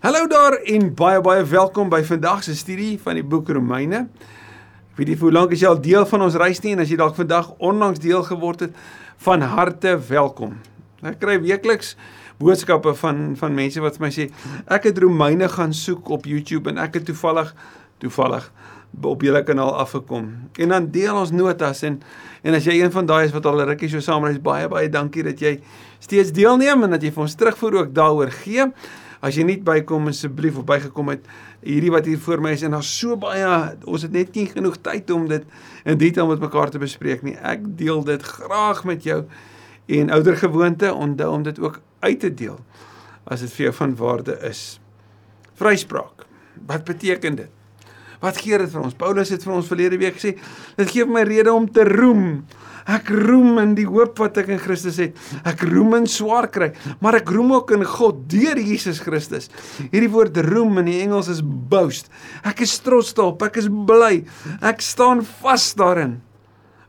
Hallo daar en baie baie welkom by vandag se studie van die boek Romeine. Ek weet nie hoe lank as jy al deel van ons reis nie en as jy dalk vandag onlangs deel geword het, van harte welkom. Ek kry weekliks boodskappe van van mense wat vir my sê ek het Romeine gaan soek op YouTube en ek het toevallig toevallig op julle kanaal afgekom. En dan deel ons notas en en as jy een van daai is wat al 'n rukkie so saamreis, baie baie dankie dat jy steeds deelneem en dat jy vir ons terugvoer ook daaroor gee as jy nie bykom asseblief of bygekom het hierdie wat hier voor my is en daar's so baie ons het net nie genoeg tyd om dit in detail met mekaar te bespreek nie. Ek deel dit graag met jou en ouer gewoonte onthou om dit ook uit te deel as dit vir jou van waarde is. Vryspraak. Wat beteken dit? Wat gee dit vir ons? Paulus het vir ons verlede week gesê, dit gee my rede om te roem. Ek roem in die hoop wat ek in Christus het. Ek roem in swaar kry, maar ek roem ook in God deur Jesus Christus. Hierdie woord roem in die Engels is boast. Ek is trots daarop, ek is bly. Ek staan vas daarin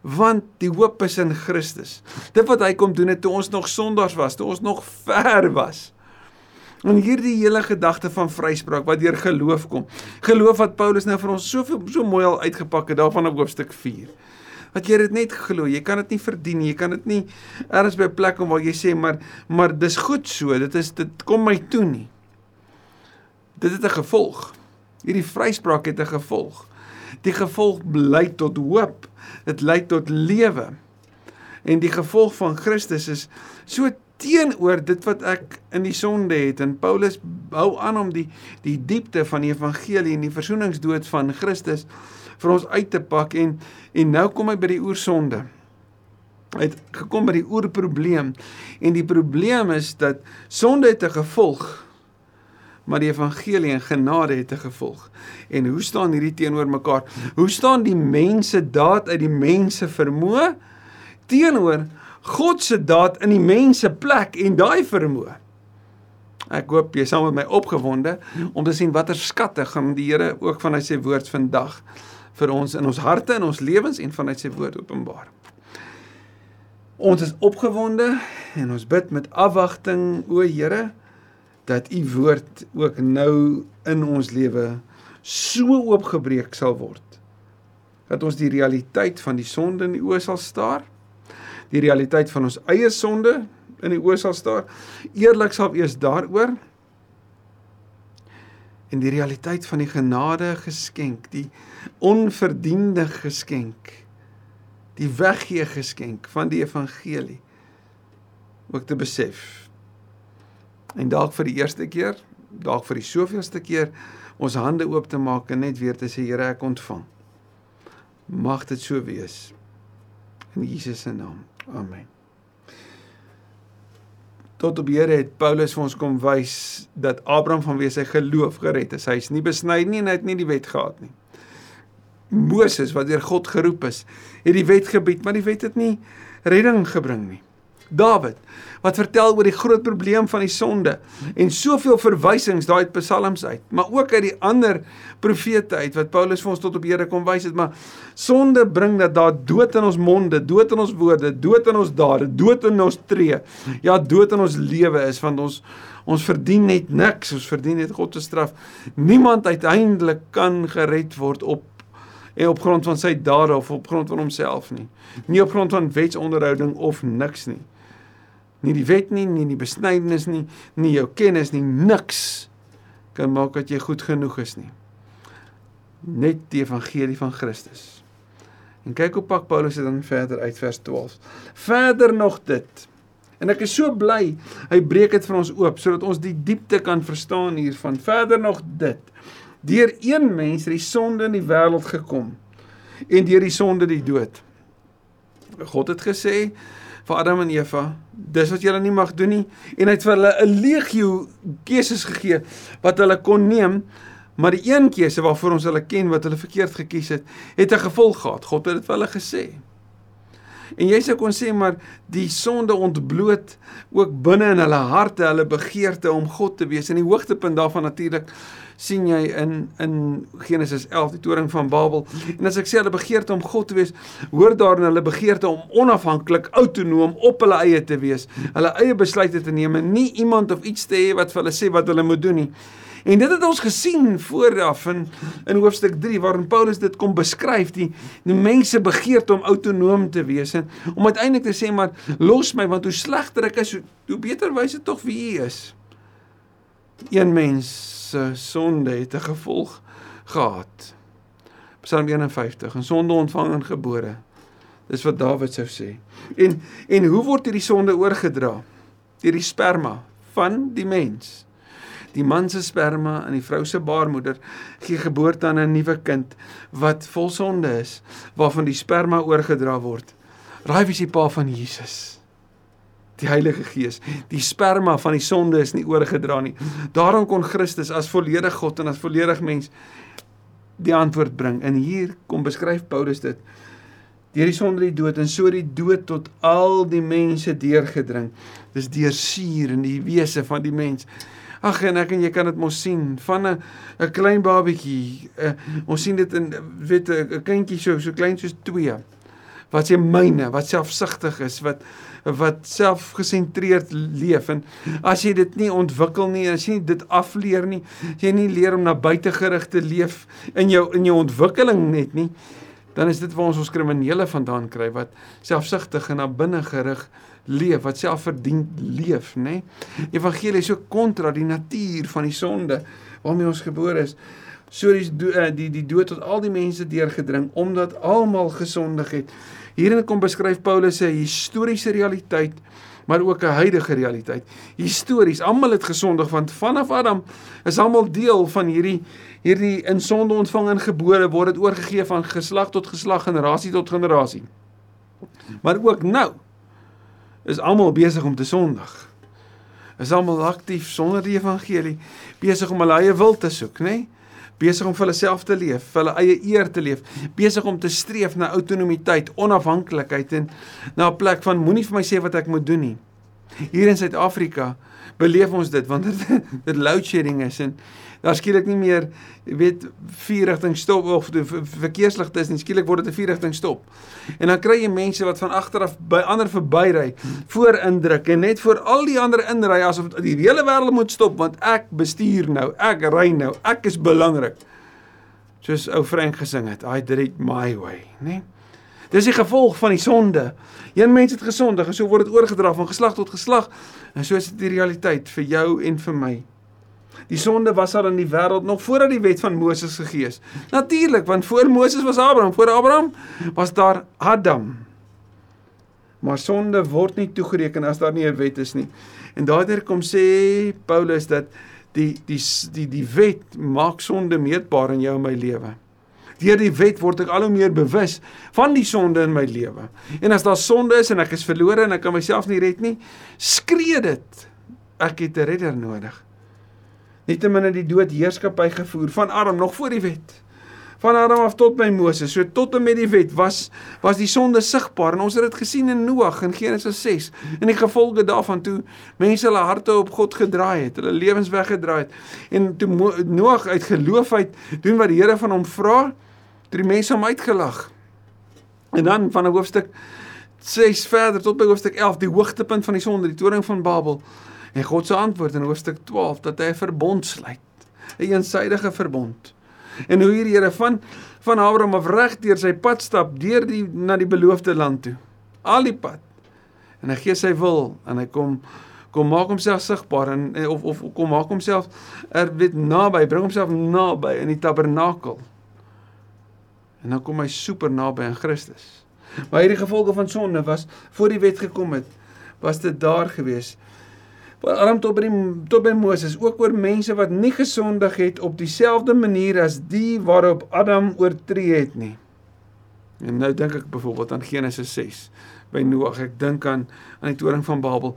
want die hoop is in Christus. Dit wat hy kom doen het toe ons nog sondaars was, toe ons nog ver was. En hierdie hele gedagte van vryspraak wat deur geloof kom. Geloof wat Paulus nou vir ons so so mooi al uitgepak het daarvan op hoofstuk 4 wat jy dit net glo. Jy kan dit nie verdien nie. Jy kan dit nie ergens by 'n plek kom waar jy sê maar maar dis goed so. Dit is dit kom my toe nie. Dit het 'n gevolg. Hierdie vryspraak het 'n gevolg. Die gevolg lei tot hoop. Dit lei tot lewe. En die gevolg van Christus is so teenoor dit wat ek in die sonde het en Paulus hou aan om die die diepte van die evangelie en die versoeningsdood van Christus vir ons uit te pak en en nou kom hy by die oorsonde. Hy het gekom by die oorprobleem en die probleem is dat sonde het 'n gevolg maar die evangelie en genade het 'n gevolg. En hoe staan hierdie teenoor mekaar? Hoe staan die mense daad uit die mense vermoë teenoor God se daad in die mense plek en daai vermoë? Ek hoop jy saam met my opgewonde om te sien watter skatte gaan die Here ook vanuit sy woord vandag vir ons in ons harte en ons lewens en vanuit sy woord openbaar. Ons is opgewonde en ons bid met afwagting o Here dat u woord ook nou in ons lewe so oopgebreek sal word dat ons die realiteit van die sonde in die oë sal staar die realiteit van ons eie sonde in die oë sal staar eerlik sal wees daaroor en die realiteit van die genade geskenk, die onverdiende geskenk, die weggee geskenk van die evangelie ook te besef. En dalk vir die eerste keer, dalk vir die soveelste keer ons hande oop te maak en net weer te sê Here ek ontvang. Mag dit so wees. In Jesus se naam. Amen tot op Here het Paulus vir ons kom wys dat Abraham vanweë sy geloof gered is. Hy is nie besny nie en hy het nie die wet gehad nie. Moses wat deur God geroep is, het die wet gebied, maar die wet het nie redding gebring nie. Dawid wat vertel oor die groot probleem van die sonde en soveel verwysings daai uit psalms uit, maar ook uit die ander profete uit wat Paulus vir ons tot op Here kom wys het, maar sonde bring dat daar dood in ons monde, dood in ons woorde, dood in ons dade, dood in ons tree. Ja, dood in ons lewe is want ons ons verdien net niks, ons verdien net God se straf. Niemand uiteindelik kan gered word op en op grond van sy dade of op grond van homself nie. Nie op grond van wetsonderhouding of niks nie nie die wet nie, nie die besnydenis nie, nie jou kennis nie, niks kan maak dat jy goed genoeg is nie. Net die evangelie van Christus. En kyk hoe pak Paulus dit dan verder uit vers 12. Verder nog dit. En ek is so bly hy breek dit vir ons oop sodat ons die diepte kan verstaan hiervan. Verder nog dit. Deur een mens het die sonde in die wêreld gekom en deur die sonde die dood. God het gesê vir Adam en Eva, dis wat julle nie mag doen nie en hy het vir hulle 'n legio keuses gegee wat hulle kon neem, maar die een keuse waarvoor ons hulle ken wat hulle verkeerd gekies het, het 'n gevolg gehad. God het dit vir hulle gesê. En jy sê kon sê maar die sonde ontbloot ook binne in hulle harte hulle begeerte om God te wees en die hoogtepunt daarvan natuurlik sien jy in in Genesis 11 die toring van Babel. En as ek sê hulle begeerte om God te wees, hoor daarin hulle begeerte om onafhanklik, autonoom op hulle eie te wees, hulle eie besluite te neem nie iemand of iets te hê wat vir hulle sê wat hulle moet doen nie. En dit het ons gesien vooraf in in hoofstuk 3 waarin Paulus dit kom beskryf die die mense begeerte om autonoom te wees en om uiteindelik te sê maar los my want hoe slegter ek is hoe beter wys dit tog wie u is. Een mens se sonde het 'n gevolg gehad. Psalm 51 en sonde ontvang en gebore. Dis wat Dawid sou sê. En en hoe word hierdie sonde oorgedra? Deur die sperma van die mens die man se sperma in die vrou se baarmoeder gee geboorte aan 'n nuwe kind wat vol sonde is waarvan die sperma oorgedra word. Raai wie is die pa van Jesus? Die Heilige Gees. Die sperma van die sonde is nie oorgedra nie. Daarom kon Christus as volledig God en as volledig mens die antwoord bring. En hier kom beskryf Paulus dit. Deur die sonde die dood en so die dood tot al die mense deurgedring. Dis deur suur in die wese van die mens. Ag en ek en jy kan dit mos sien van 'n 'n klein babatjie. Uh, ons sien dit in weet 'n kindjie so so klein soos 2 wat sy myne, wat selfsugtig is, wat wat selfgesentreerd leef en as jy dit nie ontwikkel nie, as jy dit afleer nie, as jy nie leer om na buite gerig te leef in jou in jou ontwikkeling net nie, dan is dit waar ons ons kriminele vandaan kry wat selfsugtig en na binne gerig leef, wat selfverdien leef, nê? Nee? Evangelie is so kontra die natuur van die sonde waarmee ons gebore is. So die eh, die die dood tot al die mense deurgedring omdat almal gesondig het. Hierin kom beskryf Paulus se historiese realiteit maar ook 'n huidige realiteit. Histories, almal het gesondig want vanaf Adam is almal deel van hierdie hierdie in sonde ontvang en gebore word dit oorgegee van geslag tot geslag, generasie tot generasie. Maar ook nou is almal besig om te sondig. Is almal aktief sonder die evangelie, besig om hulle eie wil te soek, nê? Nee? Besig om vir hulle self te leef, vir hulle eie eer te leef, besig om te streef na autonomiteit, onafhanklikheid en na 'n plek van moenie vir my sê wat ek moet doen nie. Hier in Suid-Afrika beleef ons dit want dit dit load shedding is en daar skielik nie meer weet vier rigting stop of die verkeersligte is nie skielik word dit 'n vier rigting stop. En dan kry jy mense wat van agter af by ander verbyry, voor indruk en net voor al die ander inry asof die hele wêreld moet stop want ek bestuur nou, ek ry nou, ek is belangrik. Soos ou Frank gesing het, I did it my way, né? Nee? Dis die gevolg van die sonde. Een mens het gesondig en so word dit oorgedra van geslag tot geslag. En so is dit die realiteit vir jou en vir my. Die sonde was al in die wêreld nog voordat die wet van Moses gegee is. Natuurlik, want voor Moses was Abraham, voor Abraham was daar Adam. Maar sonde word nie toegereken as daar nie 'n wet is nie. En daardeur kom sê Paulus dat die die die die wet maak sonde meetbaar in jou en my lewe. Deur die wet word ek al hoe meer bewus van die sonde in my lewe. En as daar sonde is en ek is verlore en ek kan myself nie red nie, skree dit. Ek het 'n redder nodig. Nietemin het die dood heerskappy gevoer van Adam nog voor die wet. Van Adam af tot by Moses, so tot en met die wet was was die sonde sigbaar en ons het dit gesien in Noag in Genesis 6 en die gevolge daarvan toe mense hulle harte op God gedraai het, hulle lewens weggedraai het en toe Noag uit geloof uit doen wat die Here van hom vra, toe die mense hom uitgelag. En dan van hoofstuk 6 verder tot by hoofstuk 11, die hoogtepunt van die sonde, die toring van Babel. En God se antwoord in hoofstuk 12 dat hy 'n verbond sluit, 'n een eensidedige verbond. En hoe hier Here van van Abraham af reg deur sy pad stap deur die na die beloofde land toe. Al die pad. En hy gee sy wil en hy kom kom maak homself sigbaar en of of kom maak homself er weet naby, bring homself naby in die tabernakel. En dan kom hy super naby aan Christus. Maar hierdie gevolge van sonde was voor die wet gekom het, was dit daar gewees. Waarom tot by tot by Moses ook oor mense wat nie gesondig het op dieselfde manier as die waarop Adam oortree het nie. En nou dink ek byvoorbeeld aan Genesis 6 by Noag. Ek dink aan aan die toring van Babel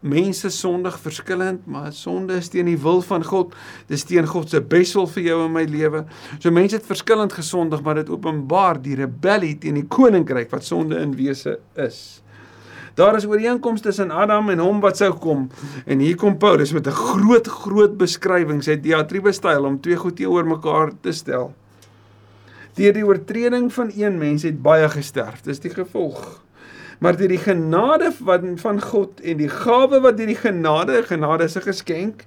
mense sondig verskillend, maar sonde is teen die wil van God. Dis teen God se beswil vir jou en my lewe. So mense het verskillend gesondig, maar dit openbaar die rebellie teen die koninkryk wat sonde in wese is. Daar is ooreenkomste tussen Adam en hom wat sou kom. En hier kom Paulus met 'n groot groot beskrywing, sy diatribe styl om twee goed teenoor mekaar te stel. Deur die oortreding van een mens het baie gesterf. Dis die gevolg maar deur die genade van van God en die gawe wat deur die genade, genade is 'n geskenk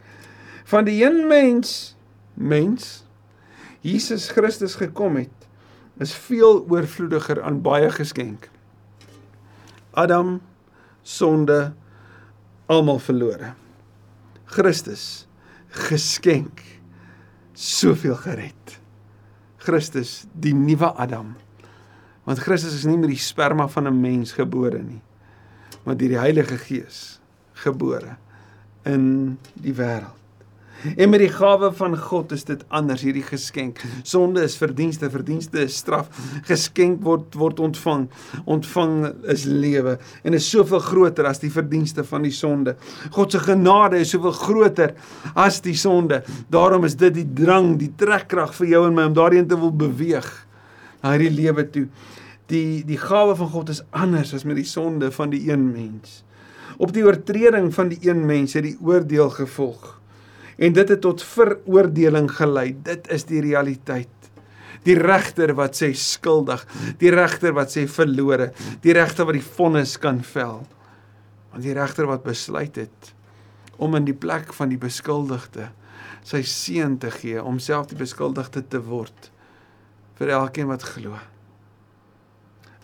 van die een mens mens Jesus Christus gekom het is veel oorvloediger aan baie geskenk. Adam sonde almal verlore. Christus geskenk soveel gered. Christus die nuwe Adam. Want Christus is nie met die sperma van 'n mens gebore nie, maar deur die Heilige Gees gebore in die wêreld. En met die gawe van God is dit anders hierdie geskenk. Sonde is verdienste, verdienste is straf. Geskenk word word ontvang. Ontvang is lewe en is soveel groter as die verdienste van die sonde. God se genade is soveel groter as die sonde. Daarom is dit die drang, die trekkrag vir jou en my om daarin te wil beweeg na hierdie lewe toe. Die die gawe van God is anders as met die sonde van die een mens. Op die oortreding van die een mens het die oordeel gevolg en dit het tot veroordeling gelei. Dit is die realiteit. Die regter wat sê skuldig, die regter wat sê verlore, die regter wat die vonnis kan vel. Want die regter wat besluit het om in die plek van die beskuldigde sy seun te gee om self die beskuldigde te word vir elkeen wat glo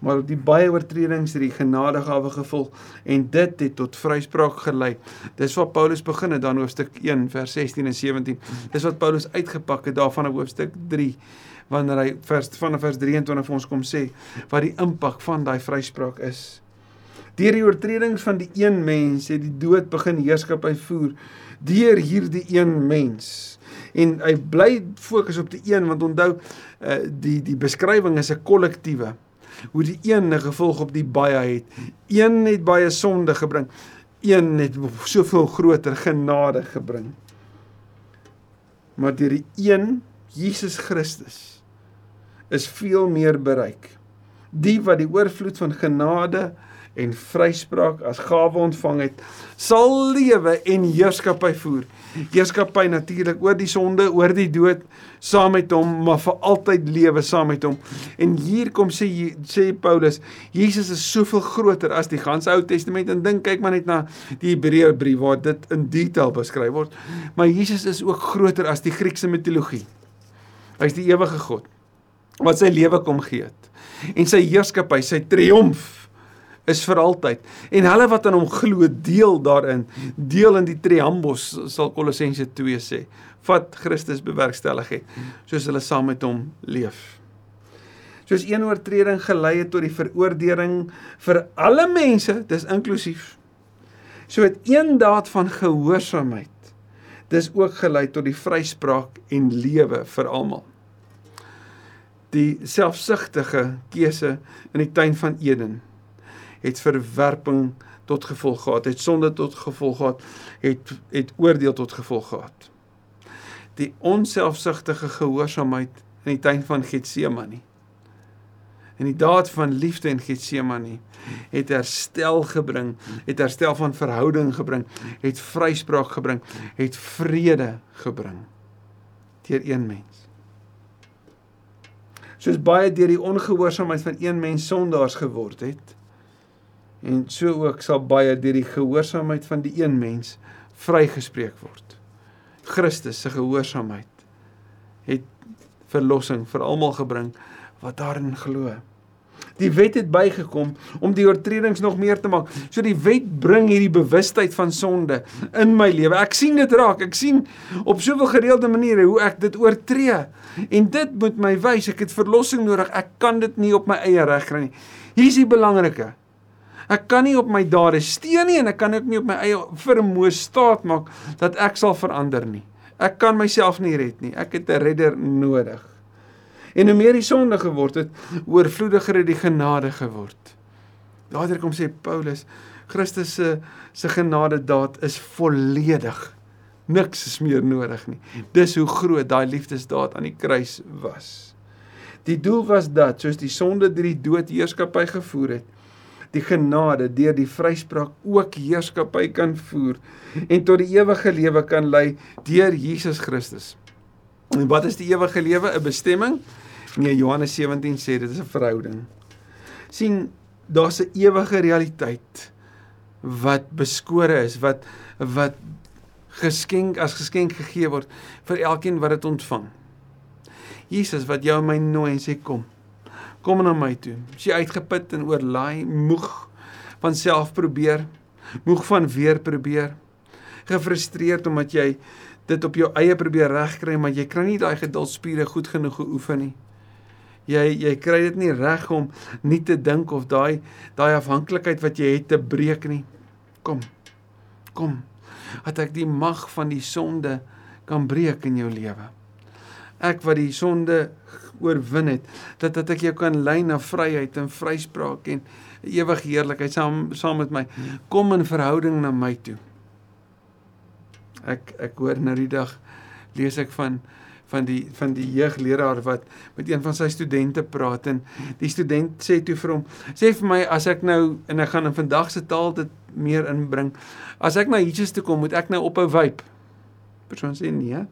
maar die baie oortredings het die genadegawe gevolg en dit het tot vryspraak gelei. Dis wat Paulus begin het dan hoofstuk 1 vers 16 en 17. Dis wat Paulus uitgepak het daarvan in hoofstuk 3 wanneer hy vers van vers 23 vir ons kom sê wat die impak van daai vryspraak is. Deur die oortredings van die een mens het die dood begin heerskappy voer deur hierdie een mens en hy bly fokus op die een want onthou uh, die die beskrywing is 'n kollektiewe hoe die een 'n gevolg op die baie het. Een het baie sonde gebring. Een het soveel groter genade gebring. Maar deur die een Jesus Christus is veel meer bereik. Die wat die oorvloed van genade en vryspraak as gawe ontvang het, sal lewe en heerskappy voer. Heerskappy natuurlik oor die sonde, oor die dood saam met hom, maar vir altyd lewe saam met hom. En hier kom sê sê Paulus, Jesus is soveel groter as die ganse Ou Testament en dink kyk maar net na die Hebreërbrief waar dit in detail beskryf word. Maar Jesus is ook groter as die Griekse mitologie. Hy's die ewige God wat sy lewe kom gee het. En sy heerskappy, sy triomf is vir altyd. En hulle wat aan hom glo, deel daarin, deel in die triambos, sal Kolossense 2 sê. Vat Christus bewerkstellig het, soos hulle saam met hom leef. Soos een oortreding gelei het tot die veroordeling vir alle mense, dis inklusief. So het een daad van gehoorsaamheid dis ook gelei tot die vryspraak en lewe vir almal. Die selfsugtige keuse in die tuin van Eden het verwerping tot gevolg gehad, het sonde tot gevolg gehad, het het oordeel tot gevolg gehad. Die onselfsugtige gehoorsaamheid in die tuin van Getsemane. En die daad van liefde in Getsemane het herstel gebring, het herstel van verhouding gebring, het vryspraak gebring, het vrede gebring deur een mens. Soos baie deur die ongehoorsaamheid van een mens sondaars geword het, en so ook sal baie deur die gehoorsaamheid van die een mens vrygespreek word. Christus se gehoorsaamheid het verlossing vir almal gebring wat daarin glo. Die wet het bygekom om die oortredings nog meer te maak. So die wet bring hierdie bewustheid van sonde in my lewe. Ek sien dit raak. Ek sien op soveel gereelde maniere hoe ek dit oortree. En dit moet my wys ek het verlossing nodig. Ek kan dit nie op my eie reg kry nie. Hier is die belangrike. Ek kan nie op my dade steun nie en ek kan ook nie op my eie vermoë staat maak dat ek sal verander nie. Ek kan myself nie red nie. Ek het 'n redder nodig. En hoe meer die sonde geword het, oorvloediger het die genade geword. Later kom sê Paulus, Christus se se genade daad is volledig. Niks is meer nodig nie. Dis hoe groot daai liefdesdaad aan die kruis was. Die doel was dat soos die sonde deur die dood heerskappy gevoer het, die genade deur die vryspraak ook heerskappy kan voer en tot die ewige lewe kan lei deur Jesus Christus. En wat is die ewige lewe? 'n Bestemming? Nee, Johannes 17 sê dit is 'n verhouding. sien, daar's 'n ewige realiteit wat beskore is, wat wat geskenk as geskenk gegee word vir elkeen wat dit ontvang. Jesus wat jou en my nooi en sê kom. Kom na my toe. As jy uitgeput en oorlaai, moeg van self probeer, moeg van weer probeer, gefrustreerd omdat jy dit op jou eie probeer regkry, maar jy kry nie daai geduldspiere goed genoeg geoefen nie. Jy jy kry dit nie reg om nie te dink of daai daai afhanklikheid wat jy het te breek nie. Kom. Kom. Dat ek die mag van die sonde kan breek in jou lewe. Ek wat die sonde oorwin het, dat dat ek jou kan lei na vryheid en vryspraak en ewige heerlikheid saam saam met my. Kom in verhouding na my toe. Ek ek hoor nou die dag lees ek van van die van die jeugleraar wat met een van sy studente praat en die student sê toe vir hom sê vir my as ek nou en ek gaan in vandag se taal dit meer inbring as ek na Jesus toe kom moet ek nou ophou wyp persoon sê nee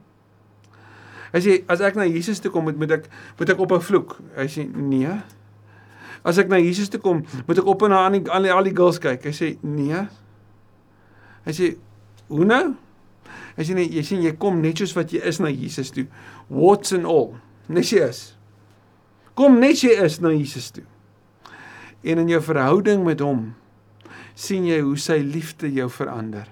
hy sê as ek na Jesus toe kom moet moet ek moet ek ophou vloek hy sê nee as ek na Jesus toe kom moet ek op en aan die al die girls kyk hy sê nee hy sê hoe nou As jy nie, jy sien jy kom net soos wat jy is na Jesus toe. What's and all. Net jy is. Kom net jy is na Jesus toe. En in jou verhouding met hom sien jy hoe sy liefde jou verander.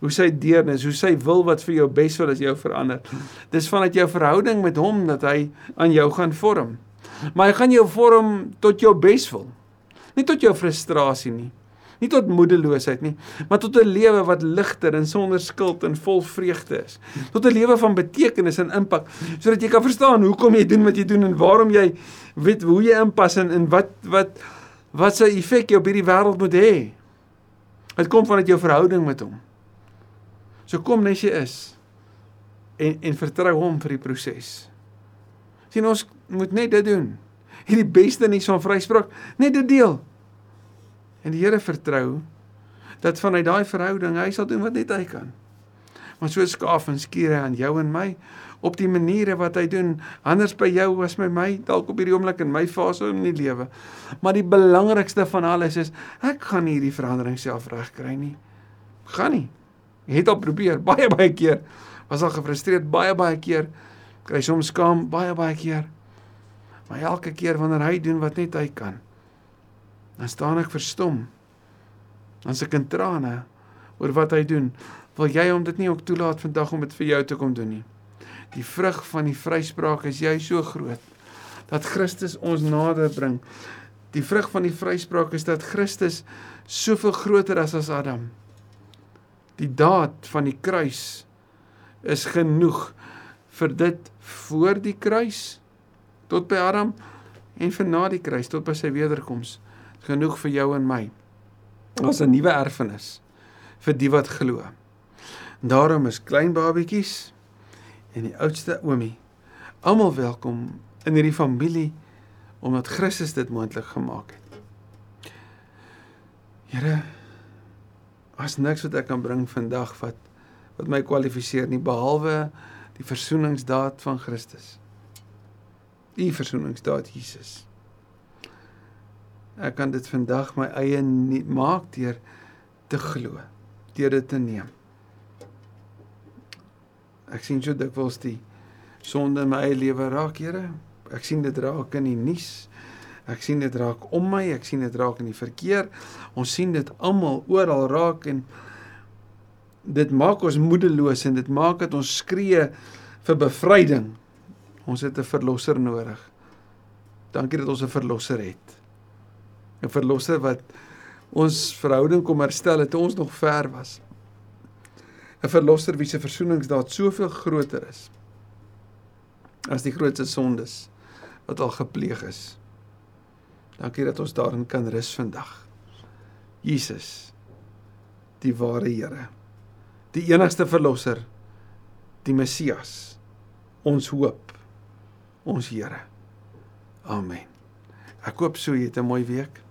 Hoe sy deernis, hoe sy wil wat vir jou bes wil as jou verander. Dis vanuit jou verhouding met hom dat hy aan jou gaan vorm. Maar hy gaan jou vorm tot jou bes wil. Nie tot jou frustrasie nie nie tot moedeloosheid nie, maar tot 'n lewe wat ligter en sonder skuld en vol vreugde is. Tot 'n lewe van betekenis en impak, sodat jy kan verstaan hoekom jy doen wat jy doen en waarom jy weet hoe jy inpas en en wat wat wat sy effek jy op hierdie wêreld moet hê. Dit kom vanuit jou verhouding met hom. So kom net jy is en en vertrou hom vir die proses. Sien ons moet net dit doen. Hierdie beste nuus van vryspraak, net dit deel en die Here vertrou dat vanuit daai verhouding hy sal doen wat net hy kan. Maar so skaaf en skuur hy aan jou en my op die maniere wat hy doen anders by jou as by my dalk op hierdie oomblik in my fase in die lewe. Maar die belangrikste van alles is ek gaan hierdie verandering self regkry nie. Gaan nie. Het al probeer baie baie keer. Was al gefrustreerd baie baie keer. Kry soms skaam baie baie keer. Maar elke keer wanneer hy doen wat net hy kan, dan staan ek verstom. Dan se kind trane oor wat hy doen. Wil jy hom dit nie ook toelaat vandag om dit vir jou te kom doen nie? Die vrug van die vryspraak is jy so groot dat Christus ons nader bring. Die vrug van die vryspraak is dat Christus soveel groter is as Adam. Die daad van die kruis is genoeg vir dit voor die kruis tot by Adam en vir na die kruis tot by sy wederkoms genoeg vir jou en my. As 'n nuwe erfenis vir die wat glo. Daarom is klein babietjies en die oudste oomie almal welkom in hierdie familie omdat Christus dit moontlik gemaak het. Here, as niks wat ek kan bring vandag wat wat my kwalifiseer nie behalwe die versoeningsdaad van Christus. U versoeningsdaad Jesus ek kan dit vandag my eie nie, maak deur te glo, deur dit te neem. Ek sien so dikwels die sonde in my eie lewe raak, Here. Ek sien dit raak in die nuus. Ek sien dit raak om my, ek sien dit raak in die verkeer. Ons sien dit almal oral raak en dit maak ons moedeloos en dit maak dat ons skree vir bevryding. Ons het 'n verlosser nodig. Dankie dat ons 'n verlosser het. 'n verlosser wat ons verhouding kom herstel het toe ons nog ver was. 'n Verlosser wie se versoeningsdaad soveel groter is as die grootste sondes wat al gepleeg is. Dankie dat ons daarin kan rus vandag. Jesus, die ware Here, die enigste verlosser, die Messias, ons hoop, ons Here. Amen. Ek hoop so jy het 'n mooi week.